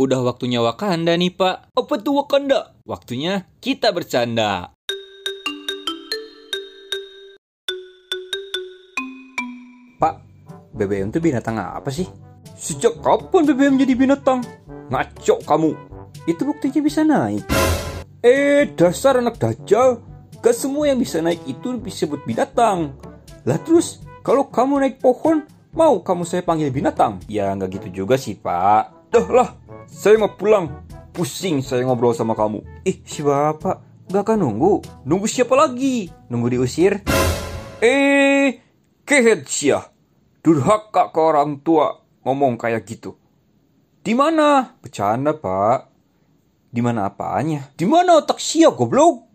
Udah waktunya Wakanda nih, Pak. Apa tuh Wakanda? Waktunya kita bercanda. Pak, BBM itu binatang apa sih? Sejak kapan BBM jadi binatang? Ngaco kamu. Itu buktinya bisa naik. Eh, dasar anak dajjal. Gak semua yang bisa naik itu disebut binatang. Lah terus, kalau kamu naik pohon, mau kamu saya panggil binatang? Ya nggak gitu juga sih, Pak. Dah lah, saya mau pulang. Pusing saya ngobrol sama kamu. Ih, si bapak, gak akan nunggu. Nunggu siapa lagi? Nunggu diusir? Eh, kehet sia. Durhaka ke orang tua ngomong kayak gitu. Di mana? Bercanda, Pak. Di mana apanya? Di mana otak sia goblok?